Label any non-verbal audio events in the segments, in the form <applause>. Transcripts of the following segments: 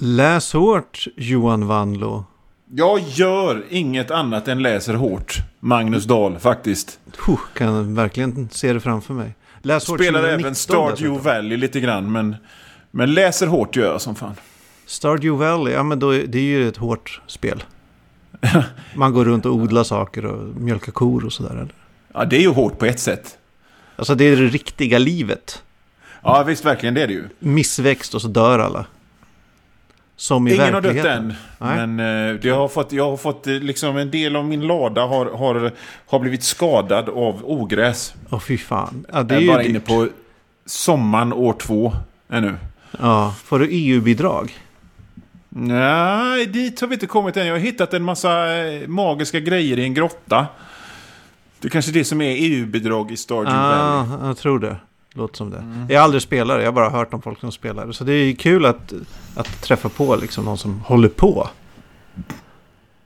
Läs hårt Johan Wanlo. Jag gör inget annat än läser hårt. Magnus Dahl faktiskt. Puh, kan verkligen se det framför mig. Läs hårt Spelar 2019 även Stardew. Valley lite grann. Men, men läser hårt gör jag som fan. Stardew Valley, ja men då, det är ju ett hårt spel. <laughs> Man går runt och odlar saker och mjölkar kor och sådär. eller? Ja, det är ju hårt på ett sätt. Alltså det är det riktiga livet. Ja, visst verkligen det är det ju. Missväxt och så dör alla. Som i Ingen har dött än. Nej. Men eh, jag har fått, jag har fått eh, liksom en del av min lada har, har, har blivit skadad av ogräs. Åh fy fan. Ja, det Jag är är ju bara dyrt. inne på sommaren år två ännu. Ja, får du EU-bidrag? Nej, dit har vi inte kommit än. Jag har hittat en massa eh, magiska grejer i en grotta. Det är kanske det som är EU-bidrag i Stardew Valley. Ja, jag tror det. Låter som det. Mm. Jag har aldrig spelat det, jag har bara hört om folk som spelar det. Så det är kul att, att träffa på liksom någon som håller på.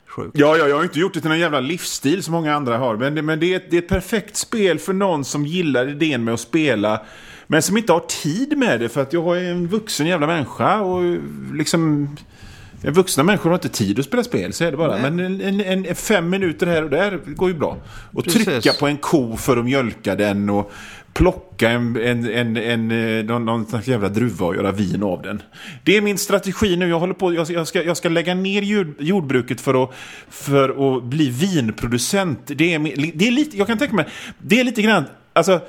Sjukt. Ja, ja, jag har inte gjort det till någon jävla livsstil som många andra har. Men, det, men det, är ett, det är ett perfekt spel för någon som gillar idén med att spela. Men som inte har tid med det. För att jag är en vuxen jävla människa. Och liksom... Vuxna människor har inte tid att spela spel, så är det bara. Nej. Men en, en, en, en fem minuter här och där går ju bra. Och Precis. trycka på en ko för att mjölka den och plocka en, en, en, en, eh, någon, någon slags jävla druva och göra vin av den. Det är min strategi nu. Jag, håller på, jag, ska, jag ska lägga ner jord, jordbruket för att, för att bli vinproducent. Det är, det är lite, jag kan tänka mig, det är lite grann, alltså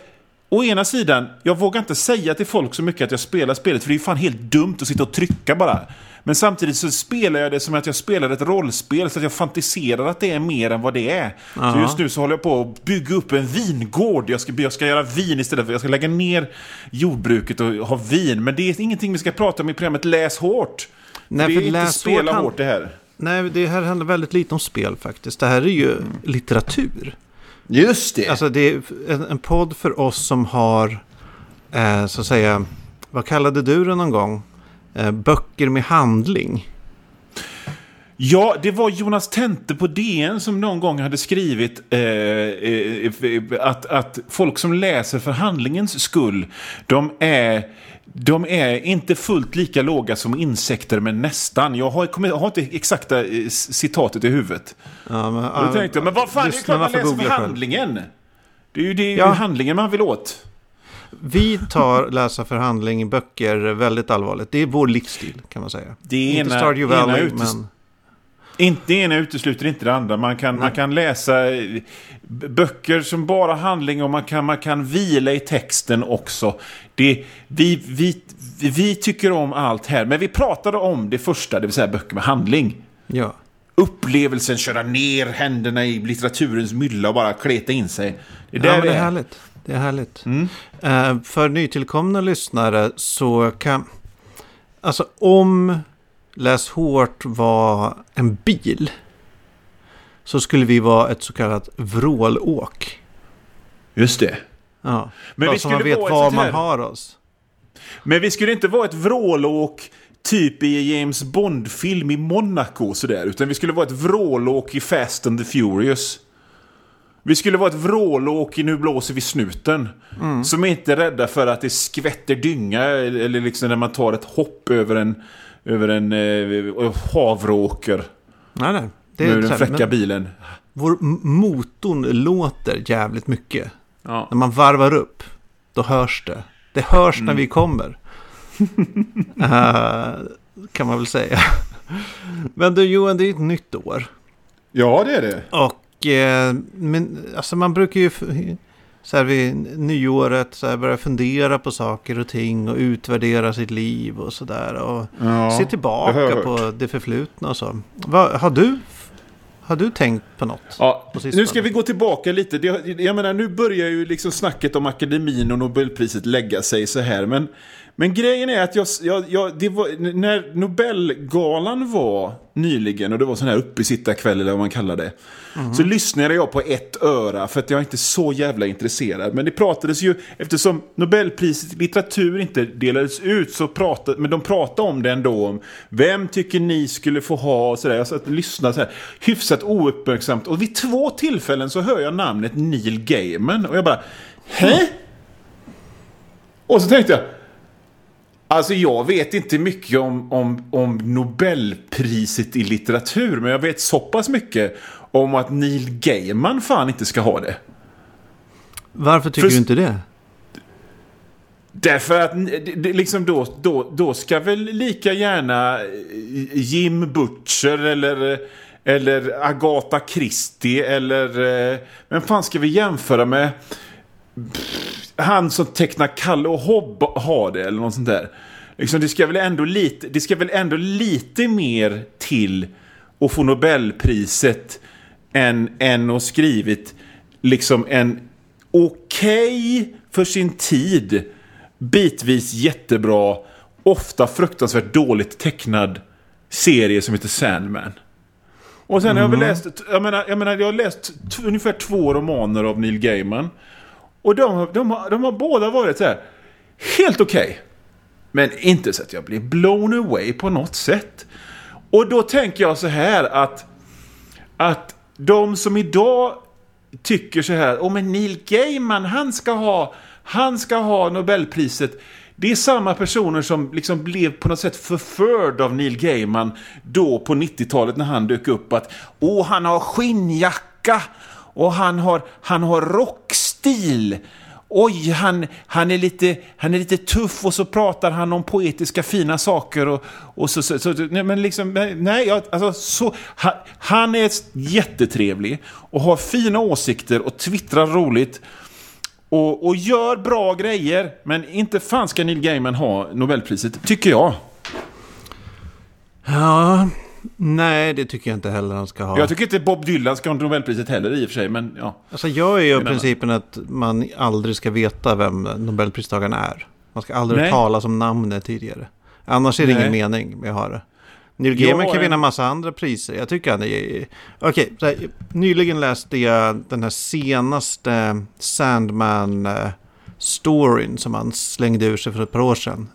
Å ena sidan, jag vågar inte säga till folk så mycket att jag spelar spelet, för det är ju fan helt dumt att sitta och trycka bara. Men samtidigt så spelar jag det som att jag spelar ett rollspel, så att jag fantiserar att det är mer än vad det är. Så Ja. just nu så håller jag på att bygga upp en vingård. Jag ska, jag ska göra vin istället för jag ska lägga ner jordbruket och ha vin. Men det är ingenting vi ska prata om i programmet Läs hårt. Nej, det är inte spela hårt hårt det här. Nej, det här handlar väldigt lite om spel faktiskt. Det här är ju Mm. litteratur. Just det. Alltså det är en, en podd för oss som har, eh, så att säga, vad kallade du det någon gång? Eh, böcker med handling. Ja, det var Jonas Tente på DN som någon gång hade skrivit eh, eh, eh, att, att folk som läser för handlingens skull, de är, de är inte fullt lika låga som insekter, men nästan. Jag har, kommer- jag har inte exakta eh, citatet i huvudet. Ja, men, Och då tänkte jag, men vad fan, det är klart man läser för googla själv. handlingen. Det är ju det, Ja. handlingen man vill åt. Vi tar läsa för handling i böcker väldigt allvarligt. Det är vår livsstil kan man säga. Det är Inte ena- Stardew ena Valley, men... Inte det ena utesluter inte det andra. Man kan, man kan läsa eh, böcker som bara handling och man kan, man kan vila i texten också. Det, vi, vi, vi tycker om allt här, men vi pratade om det första, det vill säga böcker med handling. Ja. Upplevelsen, köra ner händerna i litteraturens mylla och bara kleta in sig. Det är Ja, där vi det är är. härligt. Det är härligt. Mm. Eh, för nytillkomna lyssnare så kan... Alltså om Läs hårt var en bil så skulle vi vara ett så kallat vrålåk. Just det. Ja. Men vi så man skulle vet var man har oss. Men vi skulle inte vara ett vrålåk typ i James Bond-film i Monaco sådär. Utan vi skulle vara ett vrålåk i Fast and the Furious. Vi skulle vara ett vrålåk i Nu blåser vi snuten. Mm. Som är inte rädda för att det skvätter dynga. Eller liksom när man tar ett hopp över en, över en eh, havråker. Nej, nej. Det är den här, fräcka bilen. vår motorn låter jävligt mycket. Ja. När man varvar upp, då hörs det. Det hörs Mm. när vi kommer. <laughs> Eh, kan man väl säga. Men du Johan, det är ett nytt år. ja, det är det. Och eh, men, alltså man brukar ju så här vid nyåret så här börja fundera på saker och ting och utvärdera sitt liv och sådär. Och Ja, se tillbaka på det förflutna och så. Vad, har, du, har du tänkt på något? Ja, på nu ska vi gå tillbaka lite. Det, jag menar, nu börjar ju liksom snacket om akademin och Nobelpriset lägga sig så här. Men, men grejen är att jag, jag, jag, var, när Nobelgalan var nyligen och det var sån här uppesittarkväll eller vad man kallar det. Så lyssnade jag på ett öra för att jag är inte så jävla intresserad. Men det pratades ju, eftersom Nobelpriset i litteratur inte delades ut, så pratade, men de pratade om det ändå. Om vem tycker ni skulle få ha och sådär. Jag satt och lyssnade så här, hyfsat ouppmärksamt. Och vid två tillfällen så hör jag namnet Neil Gaiman. Och jag bara, hä? Och så tänkte jag, Alltså jag vet inte mycket om, om, om Nobelpriset i litteratur. Men jag vet så pass mycket om att Neil Gaiman fan inte ska ha det. Varför tycker För- du inte det? Därför att liksom då, då, då ska väl lika gärna eh, Jim Butcher eller, eller Agatha Christie eller... eh, Vem fan ska vi jämföra med? Pff, Han som tecknar Kalle och Hobb har det eller något sånt där. Liksom, det, ska väl ändå lite, det ska väl ändå lite mer till att få Nobelpriset än, än att skrivit liksom en okej för sin tid, bitvis jättebra, ofta fruktansvärt dåligt tecknad serie som heter Sandman. Och sen har jag väl läst, jag menar, jag menar, jag har läst ungefär två romaner av Neil Gaiman. Och de, de, har, de har båda varit så här, helt okej. Men inte så att jag blir blown away på något sätt. Och då tänker jag så här att, att de som idag tycker så här, åh men Neil Gaiman, han ska ha, han ska ha Nobelpriset. Det är samma personer som liksom blev på något sätt förförd av Neil Gaiman då på 90-talet när han dök upp att åh, han har skinnjacka och han har, han har rockstil. Oj, han, han, är lite, han är lite tuff och så pratar han om poetiska fina saker. Och, och så, så, så, nej, men liksom, nej, alltså, så, han, han är jättetrevlig och har fina åsikter och twittrar roligt. Och, och gör bra grejer, men inte fan ska Neil Gaiman ha Nobelpriset, tycker jag. Ja, nej det tycker jag inte heller han ska ha. Jag tycker inte Bob Dylan ska ha Nobelpriset heller i och för sig, men ja. Alltså jag är ju principen att man aldrig ska veta vem Nobelpristagaren är. Man ska aldrig Nej. tala som namnet tidigare. Annars är det Nej. ingen mening med att ha det. Neil Gaiman kan vinna massa andra priser. Jag tycker han är... Okej, så här, nyligen läste jag den här senaste Sandman-storyn som han slängde ur sig för ett par år sedan.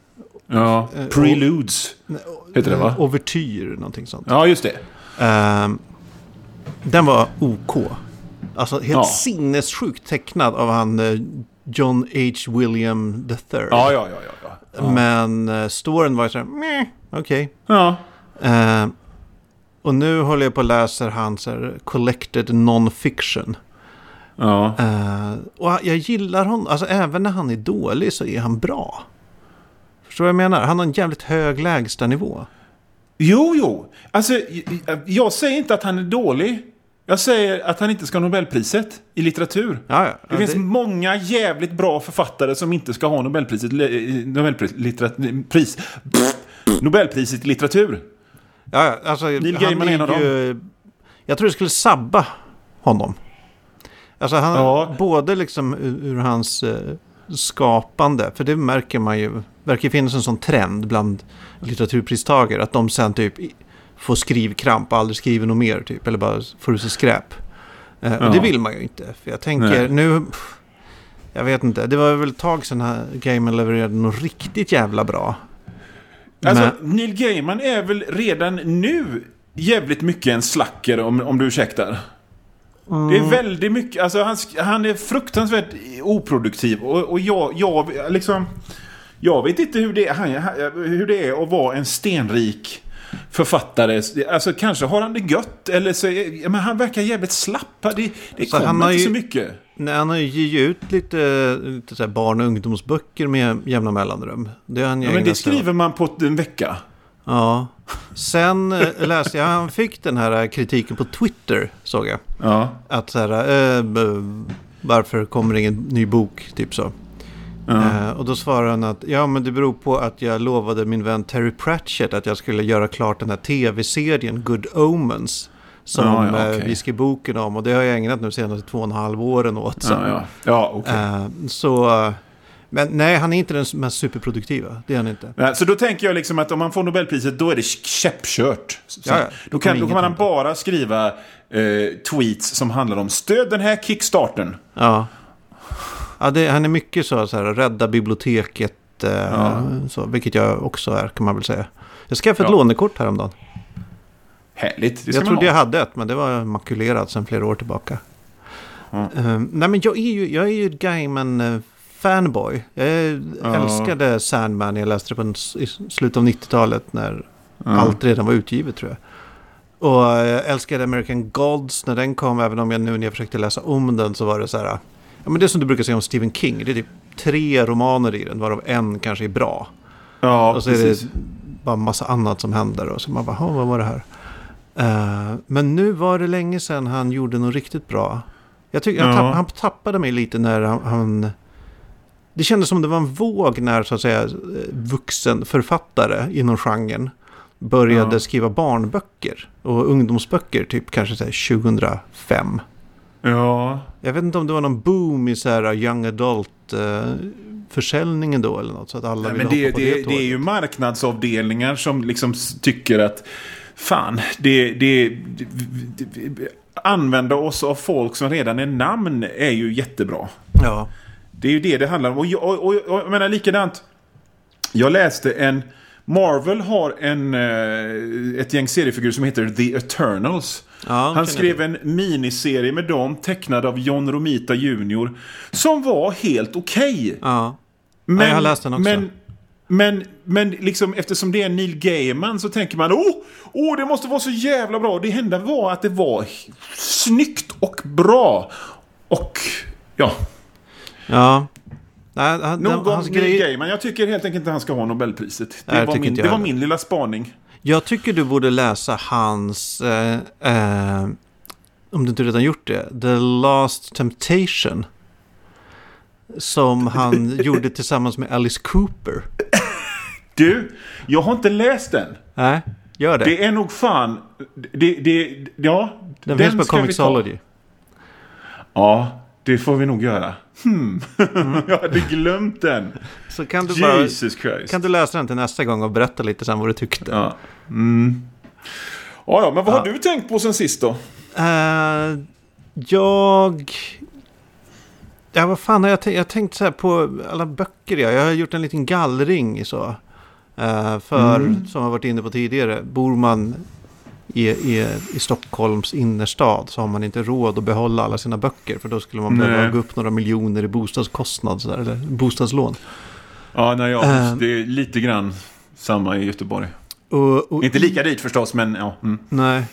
Ja. Eh, Preludes. Heter det, va? Overtyr, någonting sånt. Ja, just det. Ehm, den var OK. Alltså helt Ja. sinnessjukt tecknad av han eh, John H. William III. Ja, ja, ja, ja. ja. Men uh, storyn var ju så här, okej. ja. Ehm, och nu håller jag på att läsa hans collected non-fiction. ja. Eh, och jag gillar honom, alltså även när han är dålig så är han bra. Förstår du vad jag menar? Han har en jävligt hög lägstanivå. Jo, jo. Alltså, jag säger inte att han är dålig. Jag säger att han inte ska ha Nobelpriset i litteratur. Ja, ja. Det finns det- många jävligt bra författare som inte ska ha Nobelpriset, Nobelpris, littera- pris, pff, Nobelpriset i litteratur. Ja, alltså, Neil Gaiman är en av ju, Jag tror det skulle sabba honom. Alltså han, Ja. både liksom ur, ur hans eh, skapande, för det märker man ju, verkar finnas en sån trend bland litteraturpristagare, att de sen typ får skrivkramp och aldrig skriver något mer typ, eller bara får ur sig skräp. Eh, Ja. Och det vill man ju inte, för jag tänker Nej. nu, jag vet inte, det var väl ett tag sedan här Gaiman levererade något riktigt jävla bra. Alltså, Men- Neil Gaiman är väl redan nu jävligt mycket en slacker om, om du ursäktar. Det är väldigt mycket, alltså han, han är fruktansvärt oproduktiv och, och jag, jag liksom... Jag vet inte hur det, han, hur det är att vara en stenrik författare. Alltså kanske har han det gött eller så, är- men han verkar jävligt slapp. Det, det Så kommer han har inte ju- så mycket. Nej, han har ju givit ut lite, lite barn och ungdomsböcker med jämna mellanrum. Det han Ja, men det skriver man på en vecka. Ja. Sen eh, läste jag, han fick den här kritiken på Twitter, såg jag. Ja. Att så här, eh, b- varför kommer det ingen ny bok, typ så. ja. Eh, och då svarade han att, ja men det beror på att jag lovade min vän Terry Pratchett att jag skulle göra klart den här tv-serien Good Omens. Som Ja, ja, eh, okej. vi skrev boken om och det har jag ägnat nu senaste två och en halv åren åt. Så. ja, ja. ja. Eh, så, eh, men nej, han är inte den mest superproduktiva. Det är han inte. Ja, Så då tänker jag liksom att om man får Nobelpriset då är det käppkört. Ja. Då, Då kan, kommer då kan man inget bara skriva eh, tweets som handlar om stöd den här kickstarten. Ja. ja det, han är mycket så, så här, rädda biblioteket. Eh, Ja. så, vilket jag också är, kan man väl säga. Jag skaffade ett Ja. lånekort häromdagen. Härligt, Jag trodde jag ha. hade ett, men det var makulerat sedan flera år tillbaka. Ja. Eh, nej, men jag är ju, jag är ju ett Gaiman eh, fanboy. Jag Ja. älskade Sandman. Jag läste det på en, i slutet av 90-talet när Ja. allt redan var utgivet tror jag. Och jag älskade American Gods när den kom. Även om jag nu när jag försökte läsa om den så var det så här. Ja, men det är som du brukar säga om Stephen King. Det är typ tre romaner i den varav en kanske är bra. Ja, och så är precis. det bara massa annat som händer. Och så man bara, "Ha, vad var det här? Eh, men nu var det länge sedan han gjorde något riktigt bra. Jag tycker, Ja. tapp, han tappade mig lite när han, han... Det kändes som det var en våg när så att säga vuxenförfattare inom genren började Ja. skriva barnböcker och ungdomsböcker typ kanske så här 2005. Ja. Jag vet inte om det var någon boom i så här young adult eh, försäljningen då eller något så att alla Nej, men det, på det, det, det är ju marknadsavdelningar som liksom tycker att fan, det, det, det, det, använda oss av folk som redan är namn är ju jättebra. Ja. Det är ju det det handlar om. Och jag, och, och, och jag menar likadant. Jag läste en... Marvel har en, eh, ett gäng seriefigurer som heter The Eternals. Ja, Han skrev en miniserie med dem, tecknad av John Romita Jr. Som var helt okej. Ja. Men, jag har läst den också. Men, men, men liksom, eftersom det är Neil Gaiman så tänker man åh, åh, det måste vara så jävla bra. Det enda var att det var snyggt och bra. Och ja, Ja. Nej, han, nog den, om Neil grej, Gaiman. Jag tycker helt enkelt inte han ska ha Nobelpriset. Det, Nej, var, min, det var min lilla spaning. Jag tycker du borde läsa hans, eh, eh, om du inte redan gjort det, The Last Temptation. Som <laughs> han gjorde tillsammans med Alice Cooper. Du, jag har inte läst den. Nej, gör det. Det är nog fan... Det, det, ja, den finns på. Comixology. Ja, det får vi nog göra. Hmm. <laughs> jag hade glömt den. Så kan du, bara, Jesus Christ. kan du läsa den till nästa gång och berätta lite sen vad du tyckte. Ja. Mm. Ja, ja, men vad Ja. har du tänkt på sen sist då? Eh, jag... Ja, vad fan har jag tänkt? Jag har tänkt så här på alla böcker. Jag, jag har gjort en liten gallring så. Eh, för, Mm. som jag varit inne på tidigare, bor man i, i, i Stockholms innerstad så har man inte råd att behålla alla sina böcker. För då skulle man behöva gå upp några miljoner i bostadskostnad, så där, eller bostadslån. Ja, nej, ja, Eh. det är lite grann samma i Göteborg. Och, och Inte lika dyrt förstås, men ja. Mm. Nej,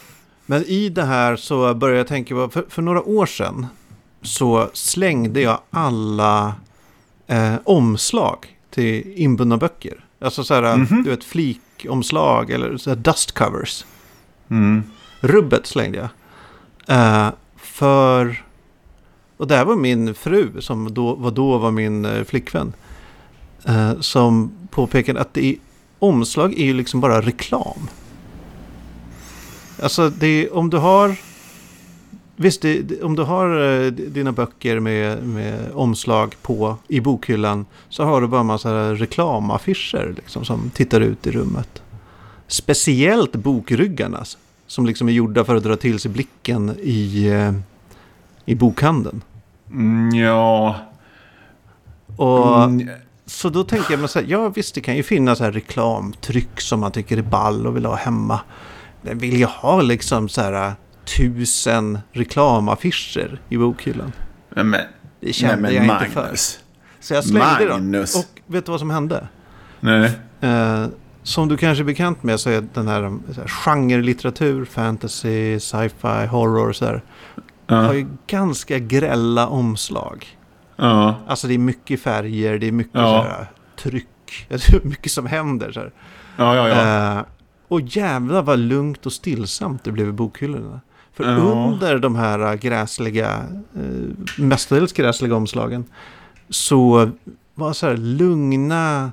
men i det här så började jag tänka på, för, för några år sedan så slängde jag alla eh, omslag till inbundna böcker. Alltså så här, Mhm. du vet, flikomslag eller så här dust covers. Mm. Rubbet slängde jag. Eh, för, och det här var min fru som då, var då var min eh, flickvän. Eh, som påpekade att det är, omslag är ju liksom bara reklam. Alltså det är, om du har... Visst, det, om du har eh, dina böcker med, med omslag på i bokhyllan så har du bara en massa reklamaffischer liksom, som tittar ut i rummet. Speciellt bokryggarnas som liksom är gjorda för att dra till sig blicken i, eh, i bokhandeln. Mm, ja. Och, Mm, Så då tänkte jag, men så här, ja visst det kan ju finnas så här reklamtryck som man tycker är ball och vill ha hemma. Men vill jag ha liksom så här tusen reklamaffischer i bokhyllan? nej, men, Det kände nej, jag men inte för. Magnus. Så jag slängde dem. Magnus. Och vet du vad som hände? Nej. Eh, som du kanske är bekant med så är den här, så här genrelitteratur, fantasy, sci-fi, horror och så här. Har ju ganska grälla omslag. Ja. Alltså det är mycket färger, det är mycket så här, tryck. <laughs> Mycket som händer. Så. Eh, och jävlar vad lugnt och stillsamt det blev i bokhyllorna. För under de här äh, gräsliga, eh, mestadels gräsliga omslagen så var så här lugna,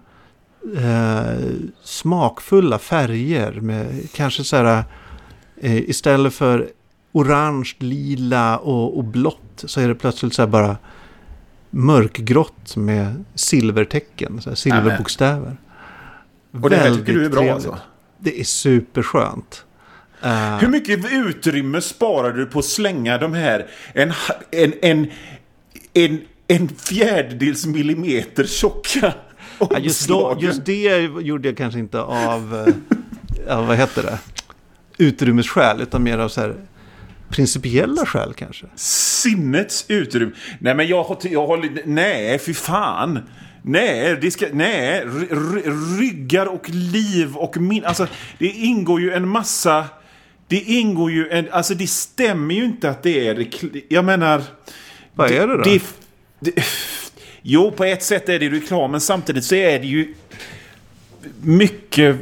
eh, smakfulla färger med kanske så här eh, istället för orange, lila och, och blått så är det plötsligt så här bara mörkgrått med silvertecken, så här silverbokstäver. Och det här tycker du är bra trevligt. alltså? Det är superskönt. Eh, Hur mycket utrymme sparar du på att slänga de här en, en, en, en, en fjärdedels millimeter tjocka ja, just, då, just det gjorde jag kanske inte av, eh, av vad heter det, utrymmesskäl, utan mer av så här, principiella skäl kanske? Sinnets utrymme. Nej, men jag, jag håller... Nej, fy fan. Nej, det ska, nej, ryggar och liv och min... Alltså, det ingår ju en massa... Det ingår ju en... Alltså, det stämmer ju inte att det är... Jag menar... Vad är det då? Det, det, jo, på ett sätt är det reklam, men samtidigt så är det ju mycket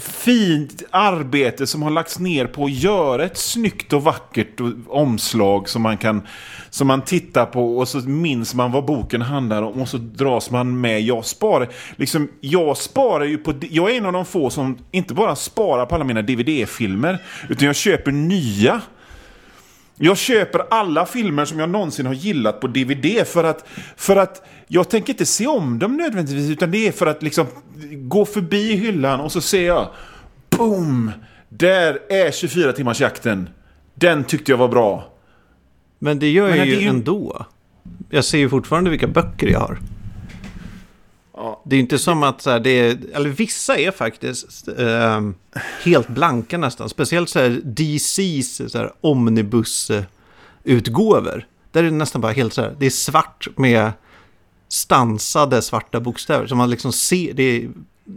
fint arbete som har lagts ner på att göra ett snyggt och vackert omslag som man kan som man tittar på och så minns man vad boken handlar om och så dras man med. Jag sparar, liksom, jag sparar ju på, jag är en av de få som inte bara sparar på alla mina DVD-filmer utan jag köper nya. Jag köper alla filmer som jag någonsin har gillat på DVD för att, för att jag tänker inte se om dem nödvändigtvis utan det är för att liksom gå förbi hyllan och så ser jag Boom! Där är 24 timmars jakten. Den tyckte jag var bra. Men det gör jag ju, ju ändå. Jag ser ju fortfarande vilka böcker jag har. Ja. Det är inte som att så här, det är, eller vissa är faktiskt eh, helt blanka nästan. Speciellt så här DC's så här, omnibusutgåvor. Där är det nästan bara helt så här, det är svart med stansade svarta bokstäver. Så man liksom ser, det är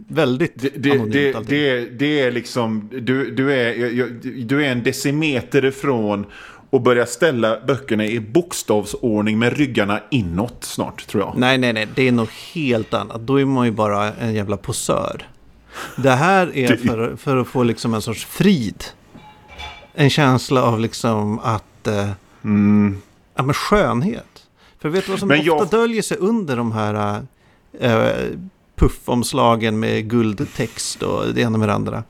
väldigt det, det, anonymt det, det, det, är liksom, du, du, är, du är en decimeter ifrån och börja ställa böckerna i bokstavsordning med ryggarna inåt snart, tror jag. Nej, nej, nej, det är något helt annat. Då är man ju bara en jävla posör. Det här är <laughs> för, för att få liksom en sorts frid. En känsla av liksom att... Eh, mm. Ja, men skönhet. För vet du vad som men ofta jag... döljer sig under de här äh, puffomslagen med guldtext och det ena med det andra?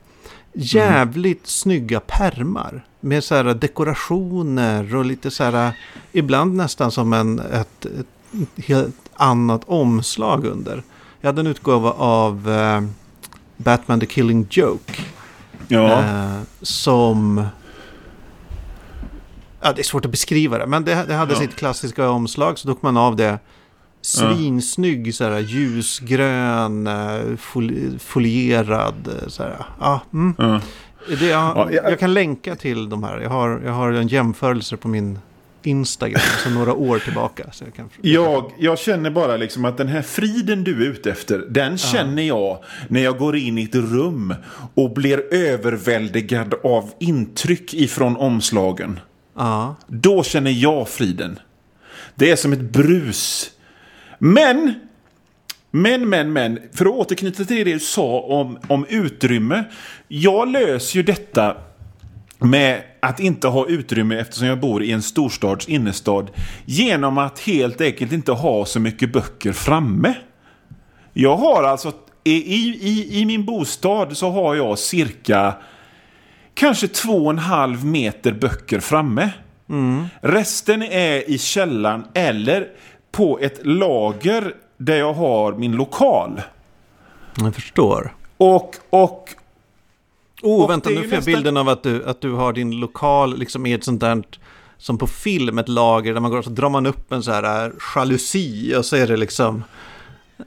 Jävligt mm. snygga permar med så här dekorationer och lite så här, ibland nästan som en, ett, ett helt annat omslag under. Jag hade en utgåva av äh, Batman the Killing Joke. Ja. Äh, som Ja, det är svårt att beskriva det, men det, det hade ja. sitt klassiska omslag, så tog man av det. Svinsnygg, så här, ljusgrön, eh, folierad. Eh, så här, ja, mm. ja. Det, jag, jag, kan länka till de här. Jag har, jag har en jämförelse på min Instagram, så några år tillbaka. Så jag, kan... jag, jag känner bara liksom att den här friden du är ute efter, den känner jag när jag går in i ett rum och blir överväldigad av intryck ifrån omslagen. Ja. Då känner jag friden. Det är som ett brus. Men, men, men, men, för att återknyta till det du sa om, om utrymme. Jag löser ju detta med att inte ha utrymme eftersom jag bor i en storstads innerstad genom att helt enkelt inte ha så mycket böcker framme. Jag har alltså, i, i, i min bostad så har jag cirka kanske två och en halv meter böcker framme. Mm. Resten är i källaren eller på ett lager där jag har min lokal. Jag förstår. Och, och, Oh, och vänta, nu får jag nästan... bilden av att du, att du har din lokal liksom i ett sånt där, som på film, ett lager där man går och så drar man upp en så här jalusi och så är det liksom,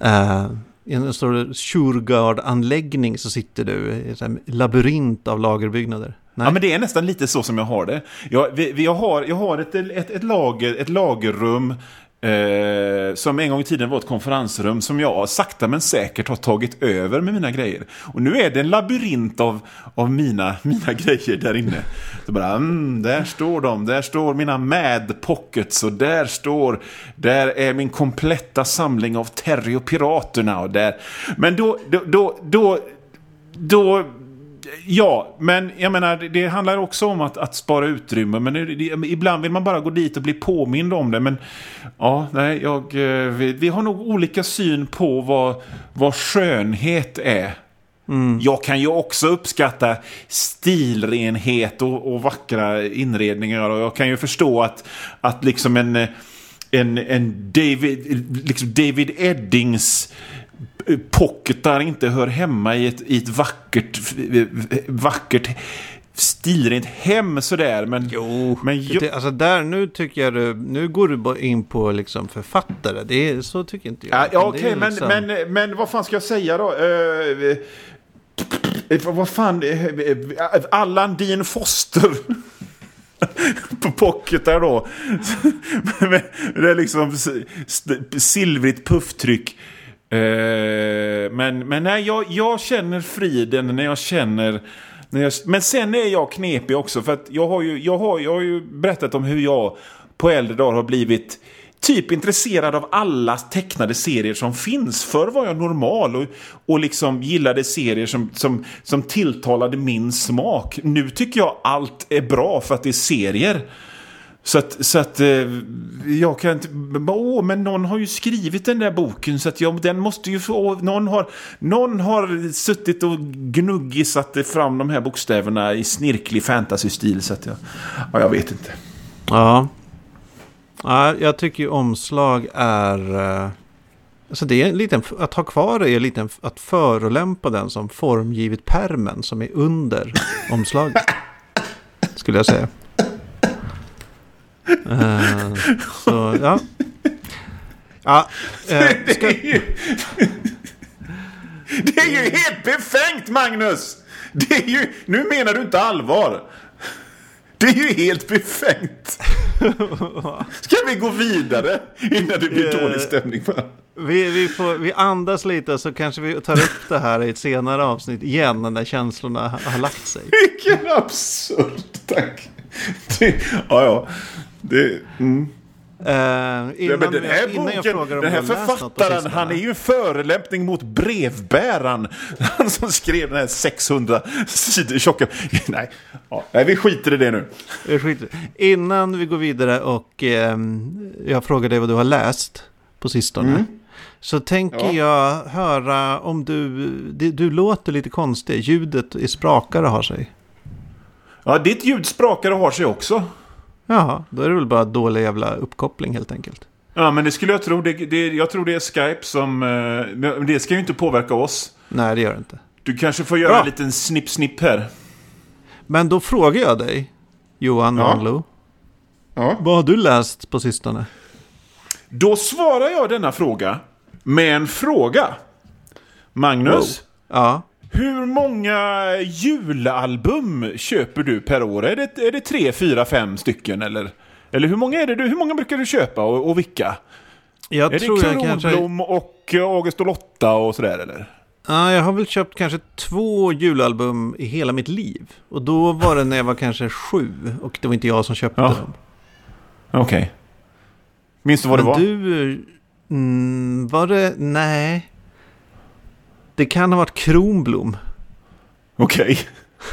uh, i en stor Shurgard-anläggning så sitter du i en labyrint av lagerbyggnader. Nej. Ja, men det är nästan lite så som jag har det. Jag, vi, vi, jag, har, jag har ett, ett, ett, lager, ett lagerrum Eh, som en gång i tiden var ett konferensrum som jag sakta men säkert har tagit över med mina grejer. Och nu är det en labyrint av, av mina, mina grejer där inne. Så bara, mm, där står de, där står mina mad pockets och där står, där är min kompletta samling av Terry och Piraterna och där. Men då, då, då, då, då Ja, men jag menar, det handlar också om att, att spara utrymme. Men det, det, ibland vill man bara gå dit och bli påmind om det. Men ja, nej, jag, eh, vi, vi har nog olika syn på vad, vad skönhet är. Mm. Jag kan ju också uppskatta stilrenhet och, och, vackra inredningar. Och jag kan ju förstå att, att liksom en, en, en David, liksom David Eddings pocketar inte hör hemma i ett, i ett vackert, vackert stilrent hem sådär. Men, jo, men det, alltså där nu tycker jag du, nu går du in på liksom författare. Det är, så tycker inte jag. Ja, Okej, okay, men, liksom... men, men vad fan ska jag säga då? Uh, vad fan, uh, Allan Dean Foster. <laughs> på pocketar då. <laughs> det är liksom silvrigt pufftryck. Eh, men, men nej, jag, jag känner friden när jag känner... När jag, men sen är jag knepig också. För att jag har ju, jag har, jag har ju berättat om hur jag på äldre dagar har blivit typ intresserad av alla tecknade serier som finns. Förr var jag normal och, och liksom gillade serier som, som, som tilltalade min smak. Nu tycker jag allt är bra för att det är serier. Så att, så att eh, jag kan inte... Åh, men någon har ju skrivit den där boken så att jag, den måste ju få... Någon har, någon har suttit och gnuggisat fram de här bokstäverna i snirklig fantasy-stil så att jag... Ja, jag vet inte. Ja. Ja, jag tycker ju omslag är... Uh, alltså det är en liten, att ha kvar det är lite att förolämpa den som formgivit permen som är under omslaget. <laughs> Skulle jag säga. Uh, så, ja. ja uh, ska... det, är ju... det är ju helt befängt, Magnus! Det är ju... Nu menar du inte allvar. Det är ju helt befängt. Ska vi gå vidare innan det blir dålig stämning? Vi, vi, får, vi andas lite så kanske vi tar upp det här i ett senare avsnitt igen när känslorna har lagt sig. Vilken absurd tack. Det, ja, ja. Det, mm. Uh, innan, ja, den här boken, den här författaren, han är ju en förelämpning mot brevbäraren. <laughs> Han som skrev den här 600 sidor tjocka. <laughs> Nej, ja, nej, vi skiter i det nu. Skiter. Innan vi går vidare och eh, jag frågar dig vad du har läst på sistone. Mm. Så tänker ja. jag höra om du, du, du låter lite konstig. Ljudet i sprakare har sig. Ja, ditt ljud sprakare har sig också. Jaha, då är det väl bara dålig jävla uppkoppling helt enkelt. Ja, men det skulle jag tro. Det, det, jag tror det är Skype som... Eh, det ska ju inte påverka oss. Nej, det gör det inte. Du kanske får göra Bra. en liten snipp-snipp här. Men då frågar jag dig, Johan ja. Manlo. Ja. Vad har du läst på sistone? Då svarar jag denna fråga med en fråga. Magnus. Wow. Ja. Hur många julalbum köper du per år? Är det, är det tre, fyra, fem stycken eller? Eller hur många är det du, hur många brukar du köpa och, och vilka? Jag är tror det Kronblom kanske... och August och Lotta och sådär eller? Ja, jag har väl köpt kanske två julalbum i hela mitt liv. Och då var det när jag var kanske sju och det var inte jag som köpte ja. dem. Okej. Okay. Minns du vad Men det var? du... Mm, var det... Nej. Det kan ha varit Kronblom. Okej.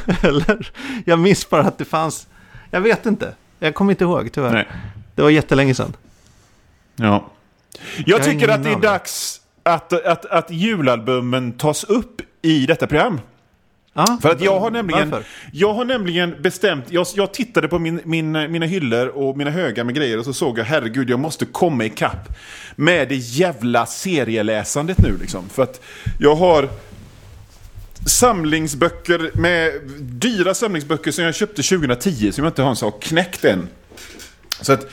Okay. <laughs> Eller, jag minns bara att det fanns, jag vet inte. Jag kommer inte ihåg tyvärr. Nej. Det var jättelänge sedan. Ja. Jag, jag tycker att det är dags att, att, att julalbumen tas upp i detta program. Ah, för att jag har nämligen, jag har nämligen bestämt, jag, jag tittade på min, min, mina hyllor och mina högar med grejer och så såg jag herregud jag måste komma ikapp med det jävla serieläsandet nu liksom. För att jag har samlingsböcker med dyra samlingsböcker som jag köpte 2010 som jag inte ens har knäckt än. Så att,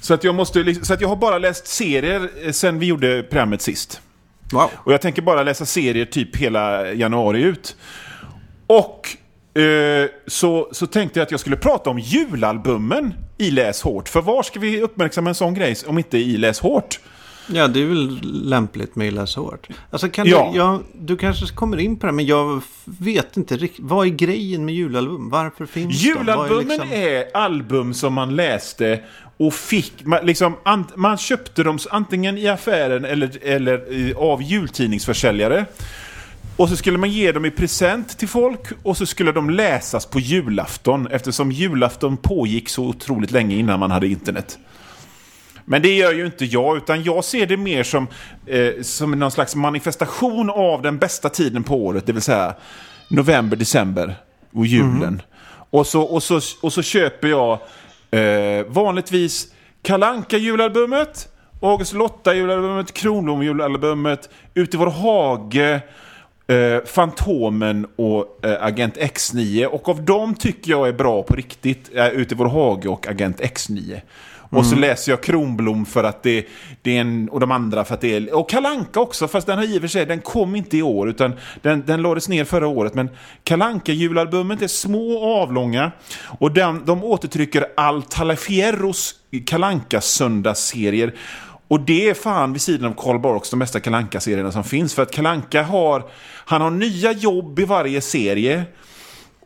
så att jag måste, så att jag har bara läst serier sen vi gjorde programmet sist. Wow. Och jag tänker bara läsa serier typ hela januari ut. Och eh, så, så tänkte jag att jag skulle prata om julalbumen i Läs hårt. För var ska vi uppmärksamma en sån grej om inte i Läs hårt? Ja, det är väl lämpligt med Läs hårt. Alltså, kan ja. du, ja, du kanske kommer in på det, men jag vet inte riktigt. Vad är grejen med julalbum? Varför finns Julalbumen är, liksom... är album som man läste och fick, man, liksom, man köpte dem antingen i affären eller, eller av jultidningsförsäljare. Och så skulle man ge dem i present till folk och så skulle de läsas på julafton eftersom julafton pågick så otroligt länge innan man hade internet. Men det gör ju inte jag, utan jag ser det mer som, eh, som någon slags manifestation av den bästa tiden på året, det vill säga november, december och julen. Mm. Och, så, och, så, och så köper jag eh, vanligtvis Kalanka julalbumet August Lotta julalbumet, Kronblom julalbumet, Ut i vår hage, eh, Fantomen och eh, Agent X9. Och av dem tycker jag är bra på riktigt, eh, Ut i vår hage och Agent X9. Och så läser jag Kronblom för att det, det är en, och de andra för att det är, och Kalanka också, fast den har i och för sig, den kom inte i år, utan den, den lades ner förra året. Men Kalanka julalbumet är små och avlånga, och den, de återtrycker Al Talafieros Kalanka söndagsserier och det är fan vid sidan av Karl Barks de bästa kalanka serierna som finns. För att Kalanka har, han har nya jobb i varje serie.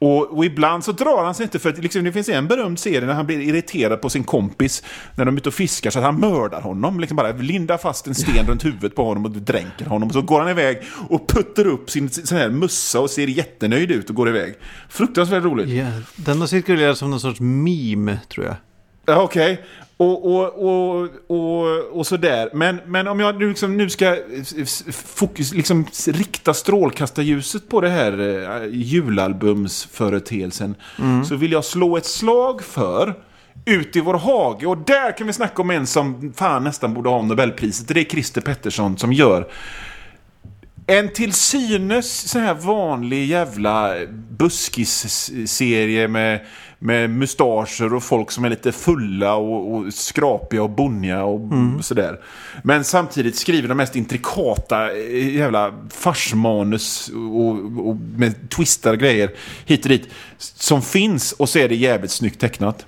Och, och, ibland så drar han sig inte för att liksom, det finns en berömd serie när han blir irriterad på sin kompis när de är ute och fiskar så att han mördar honom. Liksom bara lindar fast en sten runt huvudet på honom och dränker honom. Och så går han iväg och puttar upp sin sån här mussa och ser jättenöjd ut och går iväg. Fruktansvärt roligt. Yeah. Den har cirkulerat som någon sorts meme tror jag. Okej, okay. och, och, och, och, och sådär. Men, men om jag nu, liksom, nu ska fokus, liksom, rikta strålkastarljuset på det här uh, julalbumsföreteelsen. Mm. Så vill jag slå ett slag för Ut i vår hage. Och där kan vi snacka om en som fan nästan borde ha Nobelpriset. Det är Christer Pettersson som gör en till synes så här vanlig jävla buskis-serie med med mustascher och folk som är lite fulla och, och skrapiga och bonniga och mm. sådär. Men samtidigt skriver de mest intrikata eh, jävla farsmanus och, och med twistar grejer hit och dit som finns och så är det jävligt snyggt tecknat.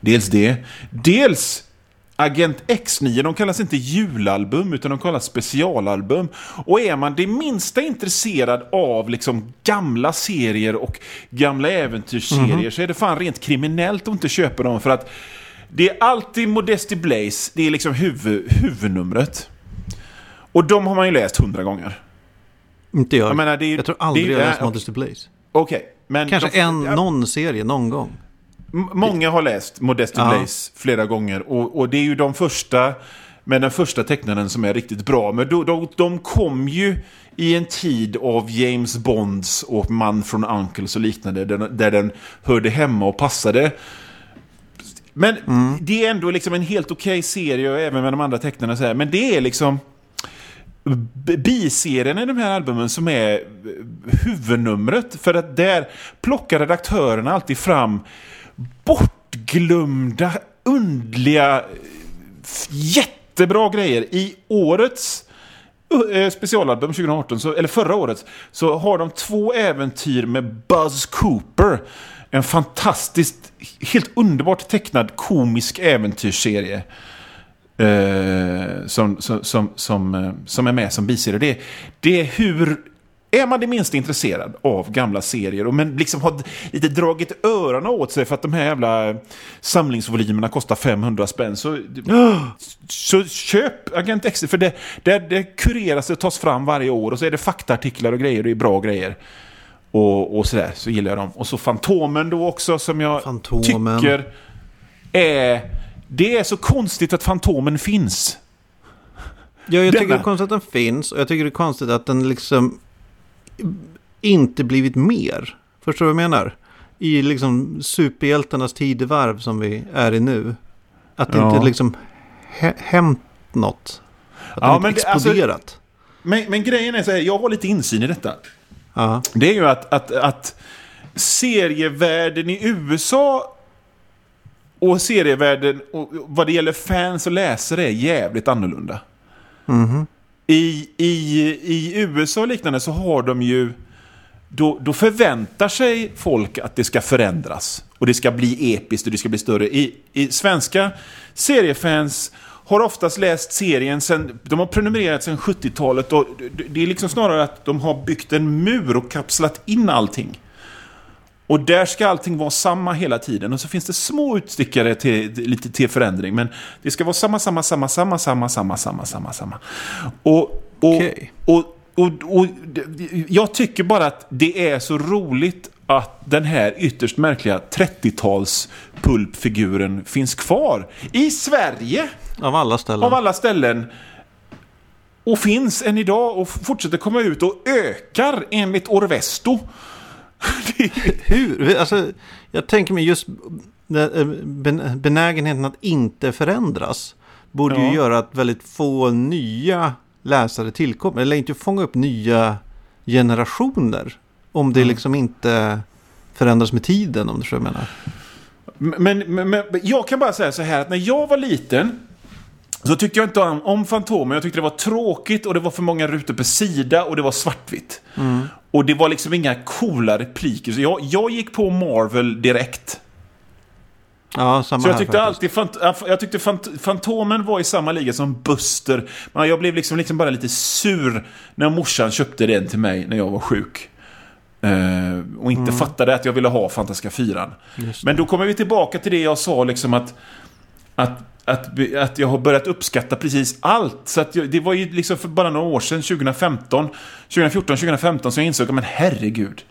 Dels det. Dels Agent X9, de kallas inte julalbum utan de kallas specialalbum. Och är man det minsta intresserad av liksom gamla serier och gamla äventyrsserier mm -hmm. så är det fan rent kriminellt att inte köpa dem för att det är alltid Modesty Blaze, det är liksom huvud, huvudnumret. Och de har man ju läst hundra gånger. Inte jag. Jag, menar, det är, jag tror aldrig jag har läst Modesty Blaze. Okej. Okay, Kanske de, en, någon serie någon gång. Många har läst Modesty ja. Blaze flera gånger och, och, det är ju de första med den första tecknaren som är riktigt bra. Men de, de, de kom ju i en tid av James Bonds och Man från Uncles och liknande där, där den hörde hemma och passade. Men mm. det är ändå liksom en helt okej okay serie även med de andra tecknarna så här. Men det är liksom biserien i de här albumen som är huvudnumret. För att där plockar redaktörerna alltid fram bortglömda, undliga, jättebra grejer. I årets eh, specialalbum 2018, så, eller förra året, så har de två äventyr med Buzz Cooper. En fantastiskt, helt underbart tecknad komisk äventyrsserie. Eh, som, som, som, som, eh, som är med som biserie. Det, det är hur är man det minsta intresserad av gamla serier och men liksom har lite dragit öronen åt sig för att de här jävla samlingsvolymerna kostar 500 spänn så, så köp Agent X för det, det, det kureras och tas fram varje år och så är det faktaartiklar och grejer och det är bra grejer. Och, och sådär, så gillar jag dem. Och så Fantomen då också som jag Fantomen. tycker är... Det är så konstigt att Fantomen finns. Ja, jag tycker det är konstigt att den finns och jag tycker det är konstigt att den liksom inte blivit mer. Förstår du vad jag menar? I liksom superhjältarnas tidevarv som vi är i nu. Att det ja. inte liksom hänt något. Att ja, det inte alltså, exploderat. Alltså, men, men, grejen är så här, jag har lite insyn i detta. Aha. Det är ju att, att, att serievärlden i USA och serievärlden och vad det gäller fans och läsare är jävligt annorlunda. Mm -hmm. I, i, I USA och liknande så har de ju... Då, då förväntar sig folk att det ska förändras. Och det ska bli episkt och det ska bli större. I, i svenska seriefans har oftast läst serien sen, de har prenumererat sedan 70-talet och det är liksom snarare att de har byggt en mur och kapslat in allting. Och där ska allting vara samma hela tiden. Och så finns det små utstickare till, lite till förändring. Men det ska vara samma, samma, samma, samma, samma, samma, samma, samma, samma. Och, och, okay. och, och, och, jag tycker bara att det är så roligt att den här ytterst märkliga 30-tals pulpfiguren finns kvar. I Sverige! Av alla ställen. Av alla ställen. Och finns än idag och fortsätter komma ut och ökar enligt Orvesto. Hur? Alltså, jag tänker mig just eh, benägenheten att inte förändras. Borde ja. ju göra att väldigt få nya läsare tillkommer. Eller inte fånga upp nya generationer. Om det mm. liksom inte förändras med tiden, om du jag menar. Men, men, men jag kan bara säga så här att när jag var liten så tyckte jag inte om, om Fantomen. Jag tyckte det var tråkigt och det var för många rutor per sida och det var svartvitt. Mm. Och det var liksom inga coola repliker. Så jag, jag gick på Marvel direkt. Ja, samma Så jag tyckte alltid jag tyckte fant Fantomen var i samma liga som Buster. Men jag blev liksom, liksom bara lite sur när morsan köpte den till mig när jag var sjuk. Eh, och inte fattade att jag ville ha Fantastiska Fyran. Mm. Men då kommer vi tillbaka till det jag sa liksom att, att, att, att jag har börjat uppskatta precis allt. Så att jag, det var ju liksom för bara några år sedan, 2015, 2014, 2015, som jag insåg, men herregud.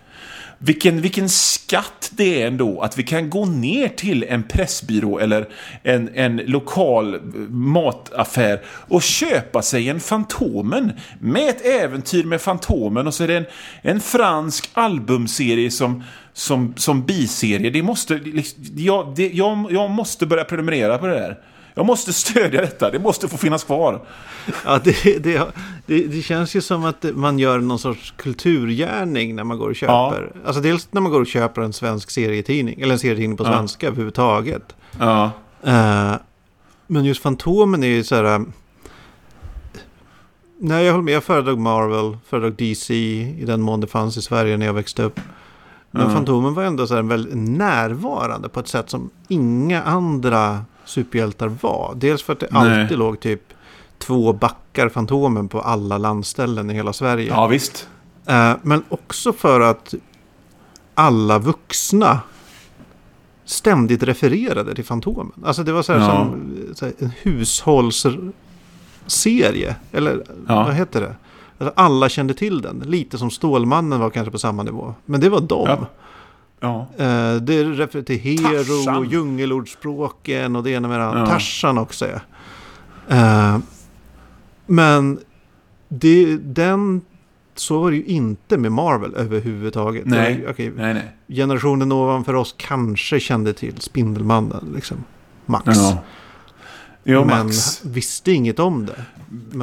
Vilken, vilken skatt det är ändå att vi kan gå ner till en pressbyrå eller en, en lokal mataffär och köpa sig en Fantomen med ett äventyr med Fantomen och så är det en, en fransk albumserie som, som, som biserie. Det måste, jag, det, jag, jag måste börja prenumerera på det där. Jag måste stödja detta, det måste få finnas kvar. Ja, det, det, det, det känns ju som att man gör någon sorts kulturgärning när man går och köper. Alltså dels när man går och köper en svensk serietidning, eller en serietidning på Ja. svenska överhuvudtaget. Ja, Eh, men just Fantomen är ju så här... eh, Nej, jag håller med. Jag föredrog Marvel, föredrog DC i den mån det fanns i Sverige när jag växte upp. Men Ja. Fantomen var ändå så här väldigt närvarande på ett sätt som inga andra superhjältar var. Dels för att det Nej. alltid låg typ två backar Fantomen på alla landställen i hela Sverige. ja visst. Eh, men också för att alla vuxna ständigt refererade till Fantomen. Alltså det var så här Ja. som så här, en hushållsserie. Eller Ja. vad heter det? Alltså, alla kände till den. Lite som Stålmannen var kanske på samma nivå. Men det var dem. Ja. Ja. Eh, det refererar till Hero Tarzan. och Djungelordspråken och det ena med det andra. Ja. Tarzan också ja. Eh, men det, den, så var det ju inte med Marvel överhuvudtaget. Var Nej. ju- okej, Nej, nej. generationen ovanför oss kanske kände till Spindelmannen. Liksom. Max. Ja. Jo, men Max. visste inget om det.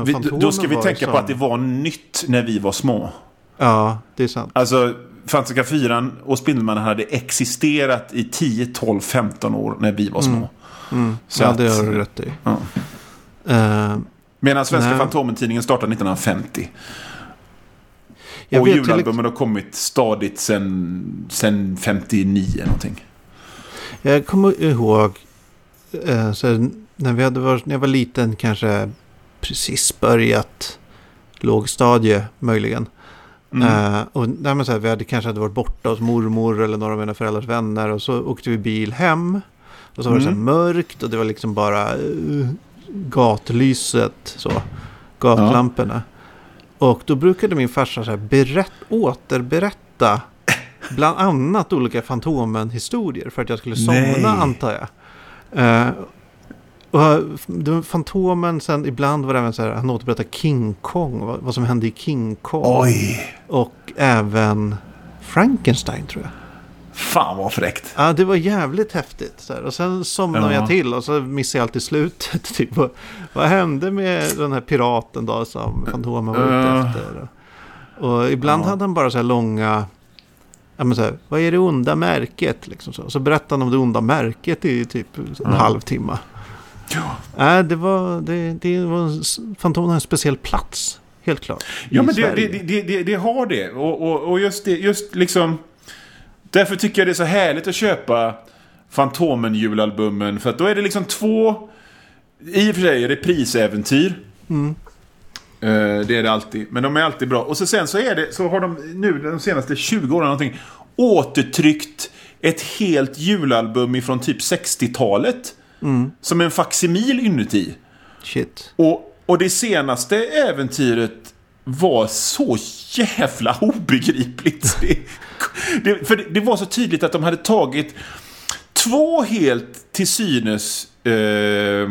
Vi, då ska vi var tänka ju på att det som- var nytt när vi var små. Ja, det är sant. Alltså, Fantastiska fyran och Spindelmannen hade existerat i 10, 12, 15 år när vi var små. Mm. Så ja, att- det har du rätt i. Ja. Eh, Medan Svenska Nej. Fantomen-tidningen startade 1950. jag och julalbumen har kommit stadigt sen, sen 59 någonting. Jag kommer ihåg eh, så när, vi hade varit, när jag var liten, kanske precis börjat lågstadie möjligen. Mm. Eh, och nej, men så här, vi hade kanske hade varit borta hos mormor eller några av mina föräldrars vänner och så åkte vi bil hem. Och så var det så här Mm. mörkt och det var liksom bara uh, gatlyset, så, gatlamporna. Och då brukade min farsa så här berätt, återberätta <laughs> bland annat olika Fantomen-historier för att jag skulle somna Nej. antar jag. Eh, och det- Fantomen sen ibland var det även så här, han återberättade King Kong, vad, vad som hände i King Kong. Oj! Och även Frankenstein tror jag. Fan vad fräckt. Ja, det var jävligt häftigt. Så här. Och sen somnade Ja. jag till och så missade jag alltid slutet. <laughs> Typ, vad, vad hände med den här piraten då som Fantomen var ute Ja. efter? Och ibland Ja. hade han bara så här långa... Ja, men så här, vad är det onda märket? Liksom så. så berättade han om det onda märket i typ en Ja. halvtimme. Ja. Nej, det var... Det, det var en, Fantomen har en speciell plats. Helt klart. Ja, men det, Sverige. det, det, det, det har det. Och, och, och just det, just liksom... Därför tycker jag det är så härligt att köpa Fantomen-julalbumen. För att då är det liksom två, i och för sig, reprisäventyr. Mm. Eh, det är det alltid. Men de är alltid bra. Och så sen så är det, så har de nu de senaste 20 åren någonting återtryckt ett helt julalbum ifrån typ 60-talet. Mm. Som en faksimil inuti. Shit. Och, och det senaste äventyret var så jävla obegripligt. <laughs> Det, det, för det, det var så tydligt att de hade tagit två helt till synes eh,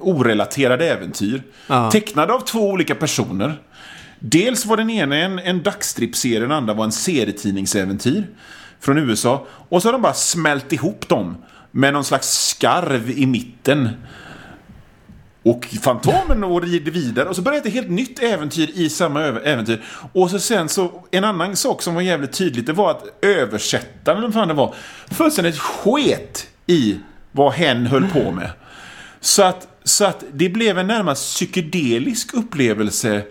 orelaterade äventyr. Ja. Tecknade av två olika personer. Dels var den ena en, en dagstripserie, den andra var en serietidningsäventyr från USA. Och så har de bara smält ihop dem med någon slags skarv i mitten. Och Fantomen och rider vidare. Och så börjar ett helt nytt äventyr i samma äventyr. Och så sen så, en annan sak som var jävligt tydligt, det var att översättaren, eller fan det var, fullständigt sket i vad hen höll på med. Så att, så att det blev en närmast psykedelisk upplevelse.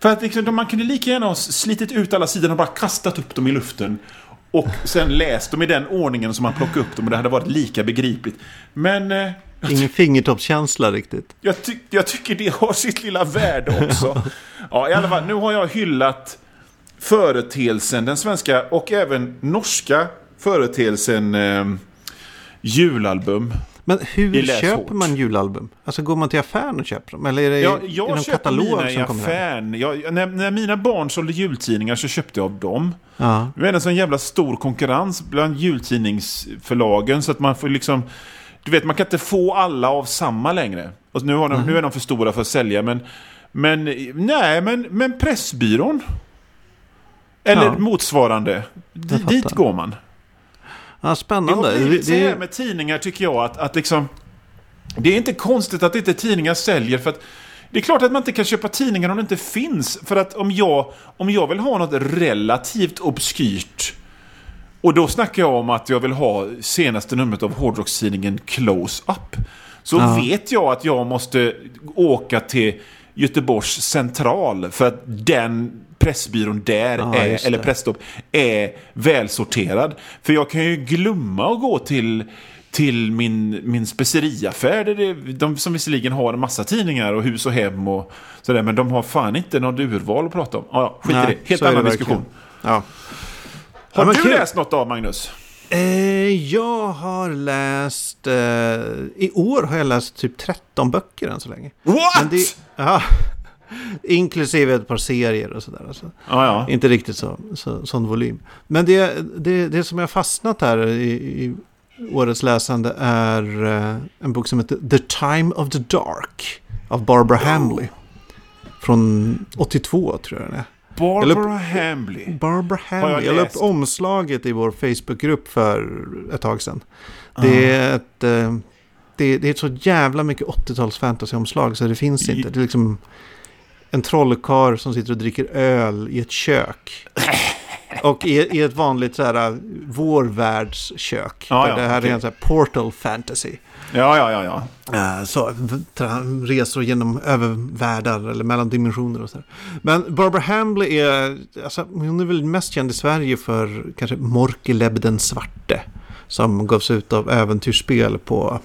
För att liksom, man kunde lika gärna ha slitit ut alla sidor och bara kastat upp dem i luften. Och sen läst dem i den ordningen som man plockade upp dem och det hade varit lika begripligt. Men... Eh, Ingen fingertoppskänsla riktigt. Jag, ty jag, tycker det har sitt lilla värde också. Ja, i alla fall, nu har jag hyllat företeelsen, den svenska och även norska företeelsen eh, julalbum. Men hur köper man julalbum? Alltså går man till affären och köper dem? Eller är det ja, jag i någon köper katalog mina i affären. Jag, när, när mina barn sålde jultidningar så köpte jag av dem. Ja. Nu är det en sån jävla stor konkurrens bland jultidningsförlagen så att man får liksom... Du vet, man kan inte få alla av samma längre. Och nu, har de, nu är de för stora för att sälja, men... Men nej, men, men Pressbyrån. Eller Ja. motsvarande. D- dit går man. Ja, Det spännande. har blivit så Det- här med tidningar tycker jag att, att liksom... Det är inte konstigt att inte tidningar säljer för att det är klart att man inte kan köpa tidningar om det inte finns. För att om jag, om jag vill ha något relativt obskyrt och då snackar jag om att jag vill ha senaste numret av hårdrockstidningen Close Up. Så Ja. vet jag att jag måste åka till Göteborgs central för att den pressbyrån där, Ja, är, eller. Pressstopp, är välsorterad. För jag kan ju glömma att gå till till min, min speceriaffär, där det, de som visserligen har en massa tidningar och hus och hem och sådär, men de har fan inte något urval att prata om. Ja, ja, skit i Nej, det. Helt annan diskussion. Ja. Har Ja, du kul. läst något av Magnus? Eh, jag har läst... Eh, I år har jag läst typ 13 böcker än så länge. What? Det, ja, <laughs> inklusive ett par serier och sådär. Alltså. Ja, ja. Inte riktigt så, så, sån volym. Men det, det, det som jag fastnat här i, i årets läsande är eh, en bok som heter The Time of the Dark av Barbara Hamley. Från 82 tror jag den är. Barbara Hambley. Barbara Hamley. Jag la upp omslaget i vår Facebookgrupp för ett tag sedan. Det är ett... eh, Det, det är så jävla mycket 80-tals fantasyomslag så det finns inte. Det är liksom en trollkarl som sitter och dricker öl i ett kök. <laughs> Och i, i ett vanligt så här vårvärldskök. Ja, Där ja, det här okej. är en så här portal fantasy. Ja, ja, ja, ja. Eh, Så, resor genom övervärldar eller mellan dimensioner och så. Men Barbara Hambley är, alltså, hon är väl mest känd i Sverige för kanske Morkeleb den svarte. Som gavs ut av äventyrsspel på,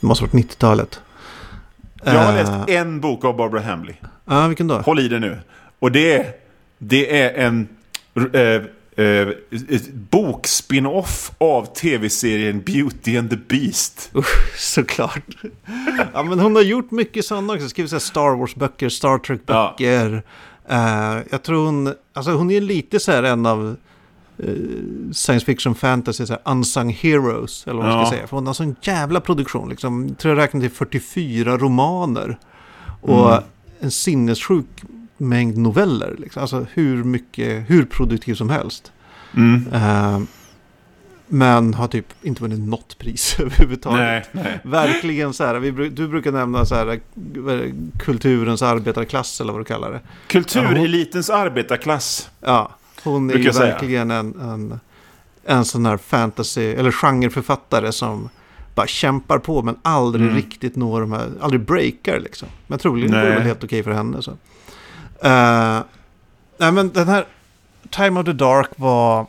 det måste ha varit 90-talet. Jag har Eh, läst en bok av Barbara Hambley. Ja, vilken då? Håll i det nu. Och det är, det är en eh, eh, bokspin-off av tv-serien Beauty and the Beast. Usch, såklart. <laughs> ja, men hon har gjort mycket sådana också. Skrivit så Star Wars-böcker, Star Trek-böcker. Eh, jag tror hon, alltså hon är lite så här en av eh, science fiction fantasy, så här unsung heroes, eller vad man Ja. ska säga. För hon har sån jävla produktion, liksom. Jag tror jag räknar till 44 romaner. Och Mm. en sinnessjuk mängd noveller. Liksom. Alltså hur mycket, hur produktiv som helst. Mm. Eh, men har typ inte vunnit något pris <laughs> överhuvudtaget. Nej, nej. Verkligen så här, vi, du brukar nämna så här, kulturens arbetarklass eller vad du kallar det. Kulturelitens arbetarklass. Ja, hon är ju verkligen en, en, en sån här fantasy, eller genreförfattare som bara kämpar på men aldrig Mm. riktigt når de här, aldrig breakar liksom. Men troligen går det väl helt okej för henne. Så. Eh, nej men den här Time of the Dark var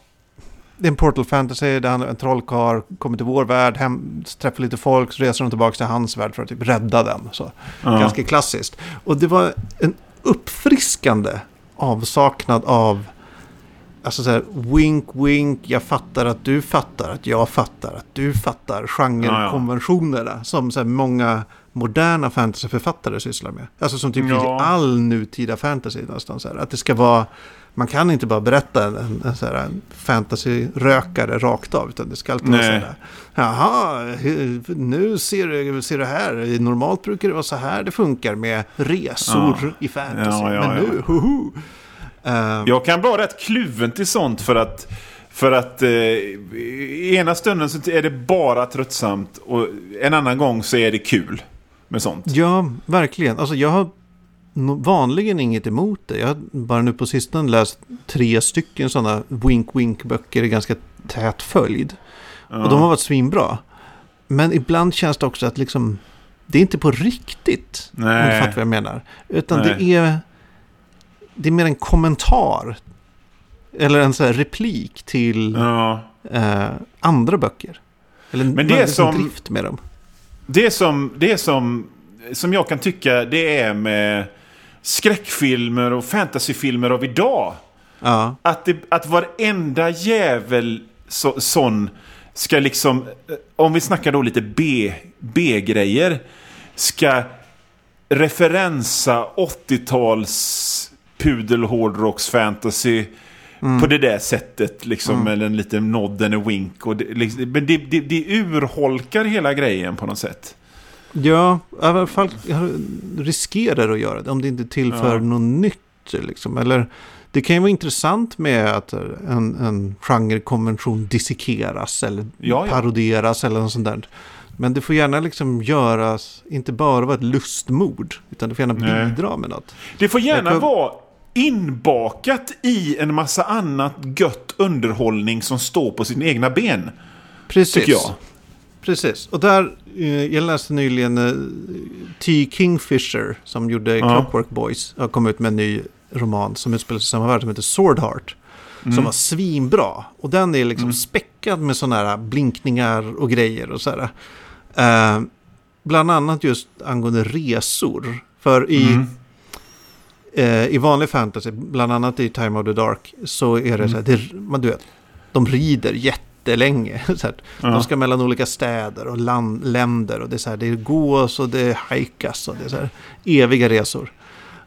det är en Portal Fantasy där en trollkarl kommer till vår värld, hem, träffar lite folk, så reser de tillbaka till hans värld för att typ rädda den. Så. Ja. Ganska klassiskt. Och det var en uppfriskande avsaknad av Alltså så här, wink wink, jag fattar att du fattar att jag fattar att du fattar genrekonventionerna som så här många moderna fantasyförfattare sysslar med. Alltså som typ Ja. i all nutida fantasy nästan så här. Att det ska vara, man kan inte bara berätta en, en, en, en fantasy-rökare rakt av. Utan det ska alltid vara Nej. här. Jaha, hur- nu ser du, ser du här. Normalt brukar det vara så här det funkar med resor Ja. i fantasy. Ja, Men nu, hoho. Eh, Jag kan vara rätt kluven till sånt för att för att eh, ena stunden så är det bara tröttsamt och en annan gång så är det kul. Med sånt. Ja, verkligen. Alltså jag har vanligen inget emot det. Jag har bara nu på sistone läst tre stycken sådana wink-wink-böcker i ganska tät följd. Ja. Och de har varit svinbra. Men ibland känns det också att liksom, det är inte på riktigt. Om du Nej. fattar vad jag menar. Utan Nej. det är, det är mer en kommentar. Eller en sån replik till Ja. eh, andra böcker. Eller Men det är som- drift med dem. Det som, det som, som jag kan tycka det är med skräckfilmer och fantasyfilmer av idag. Ja, Att, det, att varenda jävel så, sån ska liksom, eh, om vi snackar då lite B, B-grejer, ska referensa 80-tals pudelhårdrocksfantasy på det där sättet. Liksom, Eller en liten nod a wink. Och det, liksom, men det, det, det urholkar hela grejen på något sätt. ja i alla fall riskerar att göra det om det inte tillför Ja. något nytt. Liksom. Eller det kan ju vara intressant med att en, en genrekonvention dissekeras eller Ja, ja. paroderas eller något sånt där. Men det får gärna liksom göras, inte bara vara ett lustmord, utan det får gärna Nej. bidra med något. Det får gärna kan- vara inbakat i en massa annat gött underhållning som står på sina egna ben. Precis. Tycker jag. Precis. Och där, eh, jag läste nyligen eh, T. Kingfisher som gjorde Ja. Clockwork Boys. Har kommit ut med en ny roman som utspelar sig i samma värld som heter Swordheart. Mm. Som var svinbra. Och den är liksom späckad med sådana här blinkningar och grejer och sådär. Eh, bland annat just angående resor. För i, Mm. Eh, i vanlig fantasy, bland annat i Time of the Dark, så är det så här, det, man, du vet, de rider jättelänge. <laughs> Så här, Ja. De ska mellan olika städer och land, länder och det är så här, det gås och det hajkas och det är så här, eviga resor.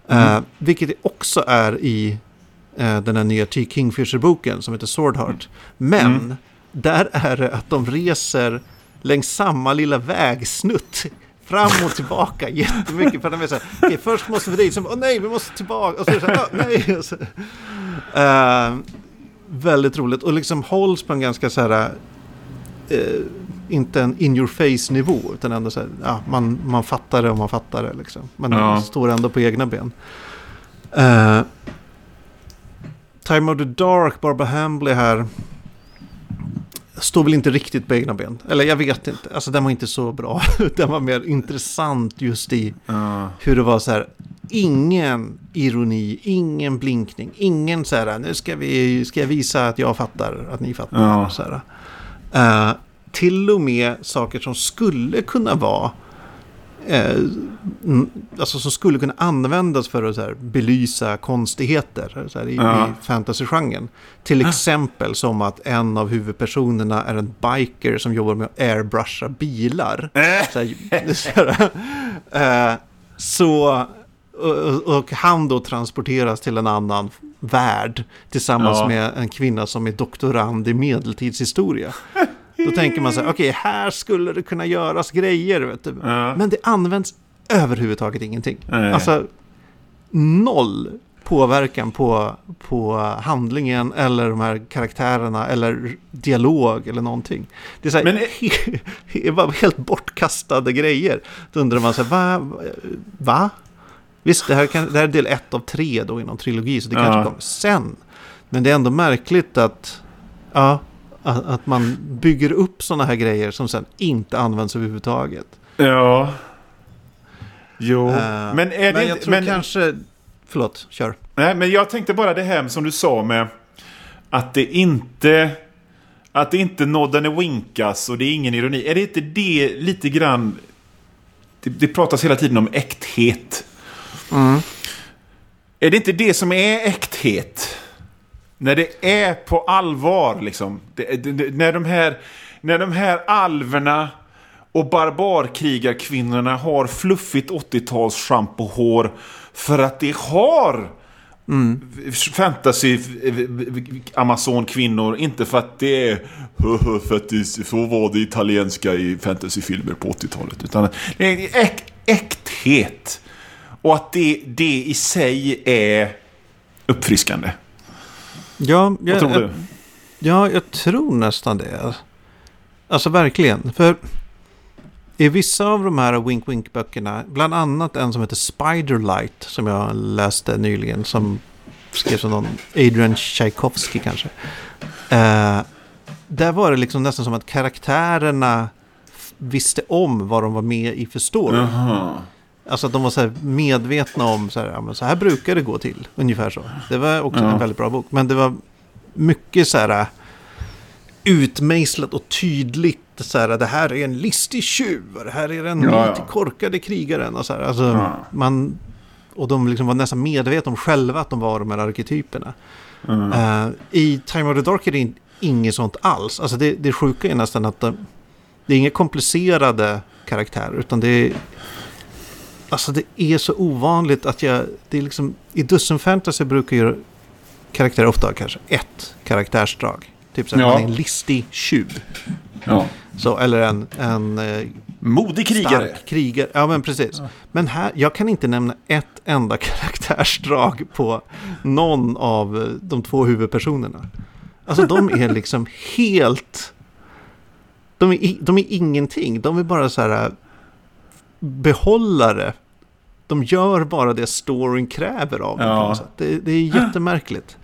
Eh, vilket också är i eh, den här nya T. Kingfisher-boken som heter Swordheart. Men Mm. där är det att de reser längs samma lilla vägsnutt. Fram och tillbaka jättemycket. För de är så här, "Okej, först måste vi dit, sen åh nej, vi måste tillbaka. Och så så här, "Åh, nej. Så, Eh, väldigt roligt. Och liksom hålls på en ganska så här, eh, inte en in your face nivå, utan ändå så här, ja, man, man fattar det och man fattar det liksom. Men Ja. står ändå på egna ben. Eh, Time of the Dark, Barbara Hambley här, står väl inte riktigt på egna ben. Eller jag vet inte, alltså den var inte så bra. <laughs> den var mer intressant just i Ja. hur det var så här, ingen ironi, ingen blinkning, ingen så här, nu ska, vi, ska jag visa att jag fattar att ni fattar. Ja. Så här. Eh, till och med saker som skulle kunna vara eh, alltså som skulle kunna användas för att så här, belysa konstigheter så här, i, Ja. i fantasygenren. Till exempel som att en av huvudpersonerna är en biker som jobbar med att airbrusha bilar. Äh. Så, här, eh, så och, och han då transporteras till en annan värld tillsammans Ja. med en kvinna som är doktorand i medeltidshistoria. <laughs> Då tänker man så här, okej, här skulle det kunna göras grejer, vet du. Ja. Men det används överhuvudtaget ingenting. Nej. Alltså, noll påverkan på, på handlingen eller de här karaktärerna eller dialog eller någonting. Det är så här, Men- det <laughs> var helt bortkastade grejer. Då undrar man så här, va? va? Visst, det här, kan, det här är del ett av tre då inom trilogi, så det Ja. kanske kommer sen. Men det är ändå märkligt att, ja, att, att man bygger upp sådana här grejer som sen inte används överhuvudtaget. Ja. Jo. Eh, men är det men jag tror men, kanske... Förlåt, kör. Nej, men jag tänkte bara det här som du sa med att det inte... Att det inte nodden är winkas och det är ingen ironi. Är det inte det lite grann... Det, det pratas hela tiden om äkthet. Är det inte det som är äkthet? När det är på allvar liksom. Det, det, det, när, de här, när de här alverna och barbarkrigarkvinnorna har fluffigt 80-tals schampohår för att det har fantasy Amazon-kvinnor. Inte för att det är för att det, så var det italienska i fantasyfilmer på 80-talet. Utan det är äk, äkthet. Och att det, det i sig är uppfriskande. Ja, Vad jag, tror du? ja, jag tror nästan det. Alltså verkligen. För i vissa av de här Wink Wink-böckerna, bland annat en som heter Spiderlight som jag läste nyligen, som skrevs av någon Adrian Tchaikovsky kanske. Eh, där var det liksom nästan som att karaktärerna visste om vad de var med i för story. Alltså att de var så här medvetna om så här, ja, så här brukar det gå till. Ungefär så. Det var också Ja. en väldigt bra bok. Men det var mycket så här äh, utmejslat och tydligt. Så här, det här är en listig tjuv. Det här är den Ja, ja. lite korkade krigaren. Och, så här, alltså, Ja. man, och de liksom var nästan medvetna om själva att de var de här arketyperna. Mm. Eh, I Time of the Dark är det in- inget sånt alls. Alltså det, det sjuka är nästan att de, det är inga komplicerade karaktärer. Utan det är... Alltså det är så ovanligt att jag... Det är liksom, I Dussin Fantasy brukar ju karaktärer ofta ha kanske ett karaktärsdrag. Typ så här, Ja. man är en listig tjuv. Ja. Så, eller en, en eh, Modig krigare. stark krigare. Ja, men precis. Men här, jag kan inte nämna ett enda <laughs> karaktärsdrag på någon av eh, de två huvudpersonerna. Alltså de är liksom <laughs> helt... De är, de är ingenting. De är bara så här behållare. De gör bara det storyn kräver av dem. Ja. Det, det är jättemärkligt.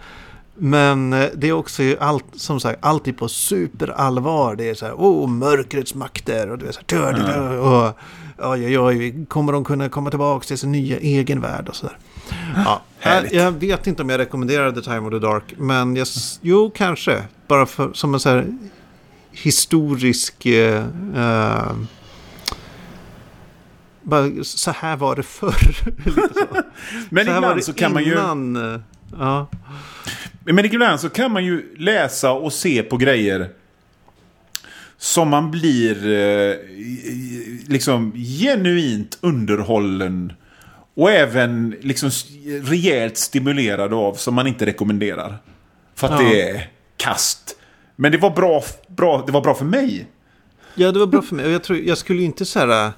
Men eh, det är också allt, som sagt, alltid på superallvar. Det är så här, oh, mörkrets makter och du är så här, dö, dö, och oj, oj, oj, kommer de kunna komma tillbaka till sin nya egen värld och så där. Ja, Härligt. jag vet inte om jag rekommenderar The Time of the Dark, men jag, jo, kanske. Bara för, som en så här historisk... Eh, eh, bara, så här var det förr. <laughs> Så. <laughs> Men så ibland så kan man ju... eh, Ja. Men ibland så kan man ju läsa och se på grejer som man blir eh, liksom genuint underhållen och även liksom rejält stimulerad av som man inte rekommenderar. För att Ja. det är kast. Men det var bra, bra, det var bra för mig. Ja, det var bra för mig. Och jag, tror, jag skulle inte så här, äh,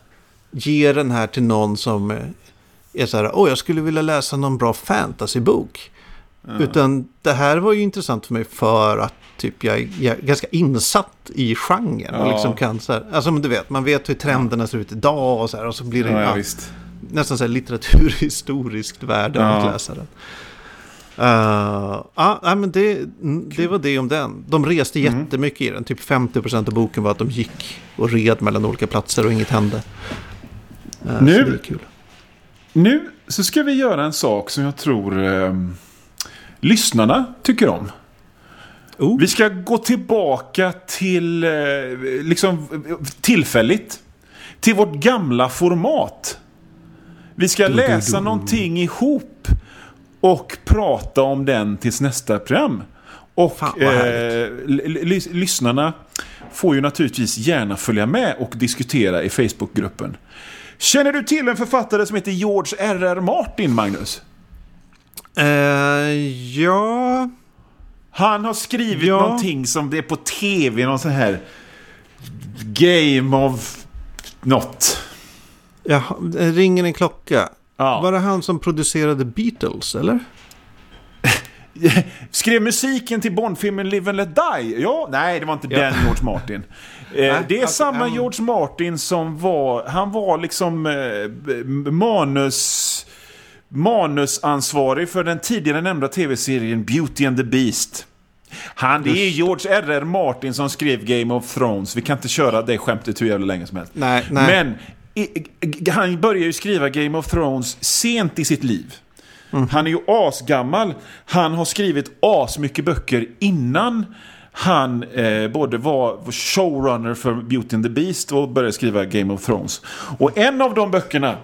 ge den här till någon som äh, är så här, åh, jag skulle vilja läsa någon bra fantasybok. Utan det här var ju intressant för mig för att typ, jag, jag är ganska insatt i genren. Och Ja. liksom kan så här, alltså men du vet, man vet hur trenderna ser ut idag och så här. Och så blir det Ja, ja, nästan så här litteraturhistoriskt värde Ja. att läsa den. Uh, nej, men det, det var det om den. De reste Mm. jättemycket i den. Typ 50% av boken var att de gick och red mellan olika platser och inget hände. Uh, Nu- Så det är kul. Nu så ska vi göra en sak som jag tror eh, lyssnarna tycker om. Oh. Vi ska gå tillbaka till, eh, liksom eh, tillfälligt, till vårt gamla format. Vi ska du, läsa du. någonting ihop och prata om den tills nästa program. Och Fan, eh, lyssnarna får ju naturligtvis gärna följa med och diskutera i Facebookgruppen. Känner du till en författare som heter George R.R. Martin, Magnus? Eh, ja, Han har skrivit Ja. någonting som det är på tv, någon sån här Game of något. jag, ringer en klocka. Ja. Var det han som producerade Beatles, eller? <laughs> Skrev musiken till Bondfilmen Live and Let Die? Ja, nej det var inte Ja. den George Martin. <laughs> Eh, det är alltså, samma han- George Martin som var, han var liksom eh, manus, manusansvarig för den tidigare nämnda tv-serien Beauty and the Beast. Han, det är George R.R. Martin som skrev Game of Thrones. Vi kan inte köra det skämtet hur jävla länge som helst. Nej, nej. Men i, han började ju skriva Game of Thrones sent i sitt liv. Han är ju asgammal. Han har skrivit asmycket böcker innan han eh, både var showrunner för Beauty and the Beast och började skriva Game of Thrones. Och en av de böckerna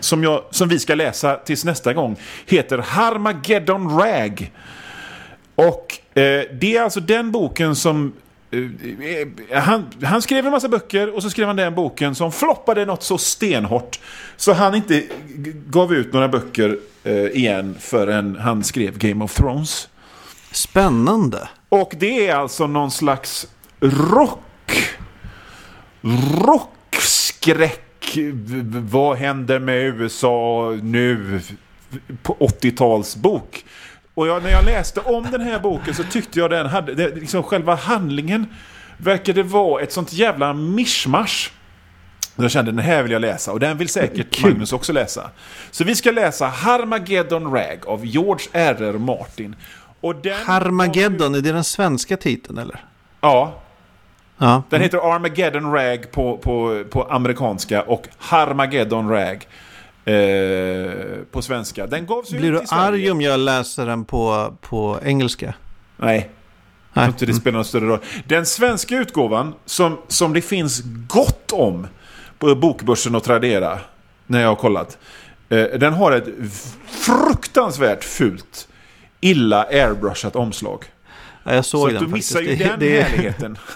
som, jag, som vi ska läsa tills nästa gång heter Harmageddon Rag. Och eh, det är alltså den boken som... Eh, eh han, han skrev en massa böcker och så skrev han den boken som floppade något så stenhårt. Så han inte gav ut några böcker eh, igen förrän han skrev Game of Thrones. Spännande. Och det är alltså någon slags rock... Rockskräck. Vad händer med USA nu? På 80-talsbok. Och jag, när jag läste om den här boken så tyckte jag den hade... Det, liksom själva handlingen verkade vara ett sånt jävla mischmasch. Jag kände den här vill jag läsa och den vill säkert. Magnus också läsa. Så vi ska läsa Harmageddon Rag av George R.R. Martin. Och den Harmageddon, är det den svenska titeln eller? Ja, Ja. den heter Armageddon Rag på, på, på amerikanska och Harmageddon Rag eh, på svenska. Den gavs ju Blir ut du Sverige. arg om jag läser den på, på engelska? Nej, jag tror inte det spelar någon större roll. Den svenska utgåvan, som, som det finns gott om på Bokbörsen och Tradera, när jag har kollat. Eh, den har ett fruktansvärt fult, illa airbrushat omslag. Ja, jag såg Så den du missar faktiskt. ju Det- den det, härligheten. <laughs>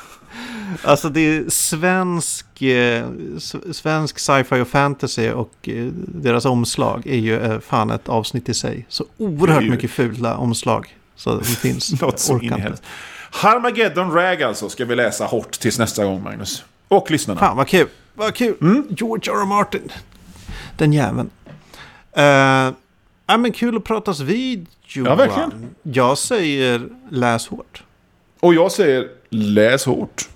Alltså det är svensk, eh, svensk sci-fi och fantasy och eh, deras omslag är ju eh, fan ett avsnitt i sig. Så oerhört ju- mycket fula omslag. Så det finns. <laughs> Något så. Harmageddon Rag alltså ska vi läsa hårt tills nästa gång Magnus. Och lyssnarna. Fan vad kul. Vad kul. Mm. George R. R. Martin. Den jäveln. Uh, ja men kul att pratas vid Johan. Ja, verkligen. Jag säger läs hårt. Och jag säger läs hårt.